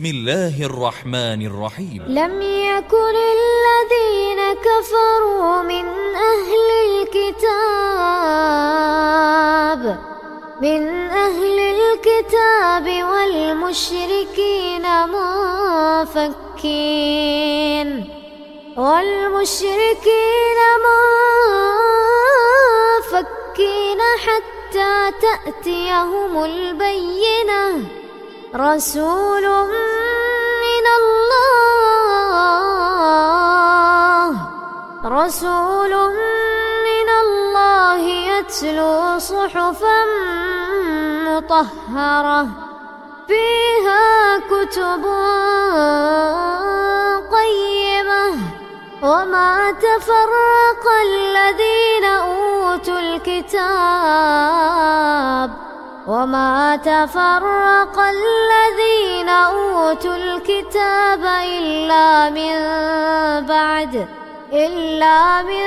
بسم الله الرحمن الرحيم. لم يكن الذين كفروا من أهل الكتاب من أهل الكتاب والمشركين منفكين والمشركين منفكين حتى تأتيهم البينة. رسول من الله رسول من الله يتلو صحفا مطهرة فيها كتب قيمة. وما تفرق الذين أوتوا الكتاب. وما تفرق الذين أوتوا الكتاب إلا من بعد إلا من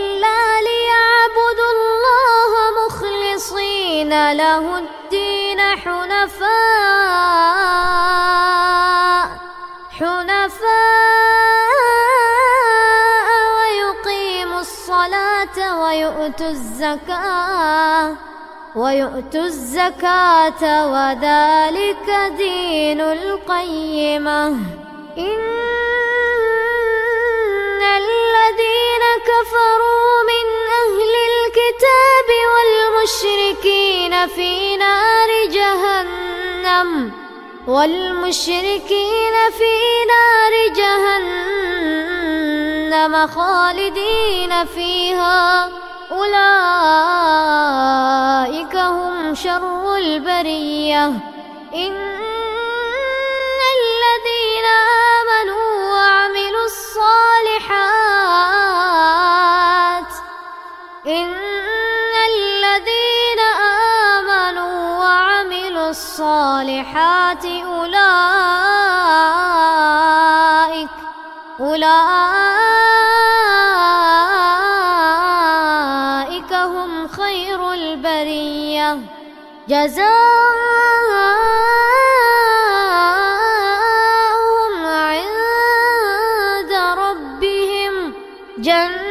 حنفاء حنفاء ويقيموا الصلاة ويؤتوا الزكاة ويؤتوا الزكاة وذلك دين القيمة. إن والمشركين في نار جهنم خالدين فيها. أولئك هم شر البرية. إن الصالحات أولئك أولئك هم خير البرية. جزاؤهم عند ربهم جنات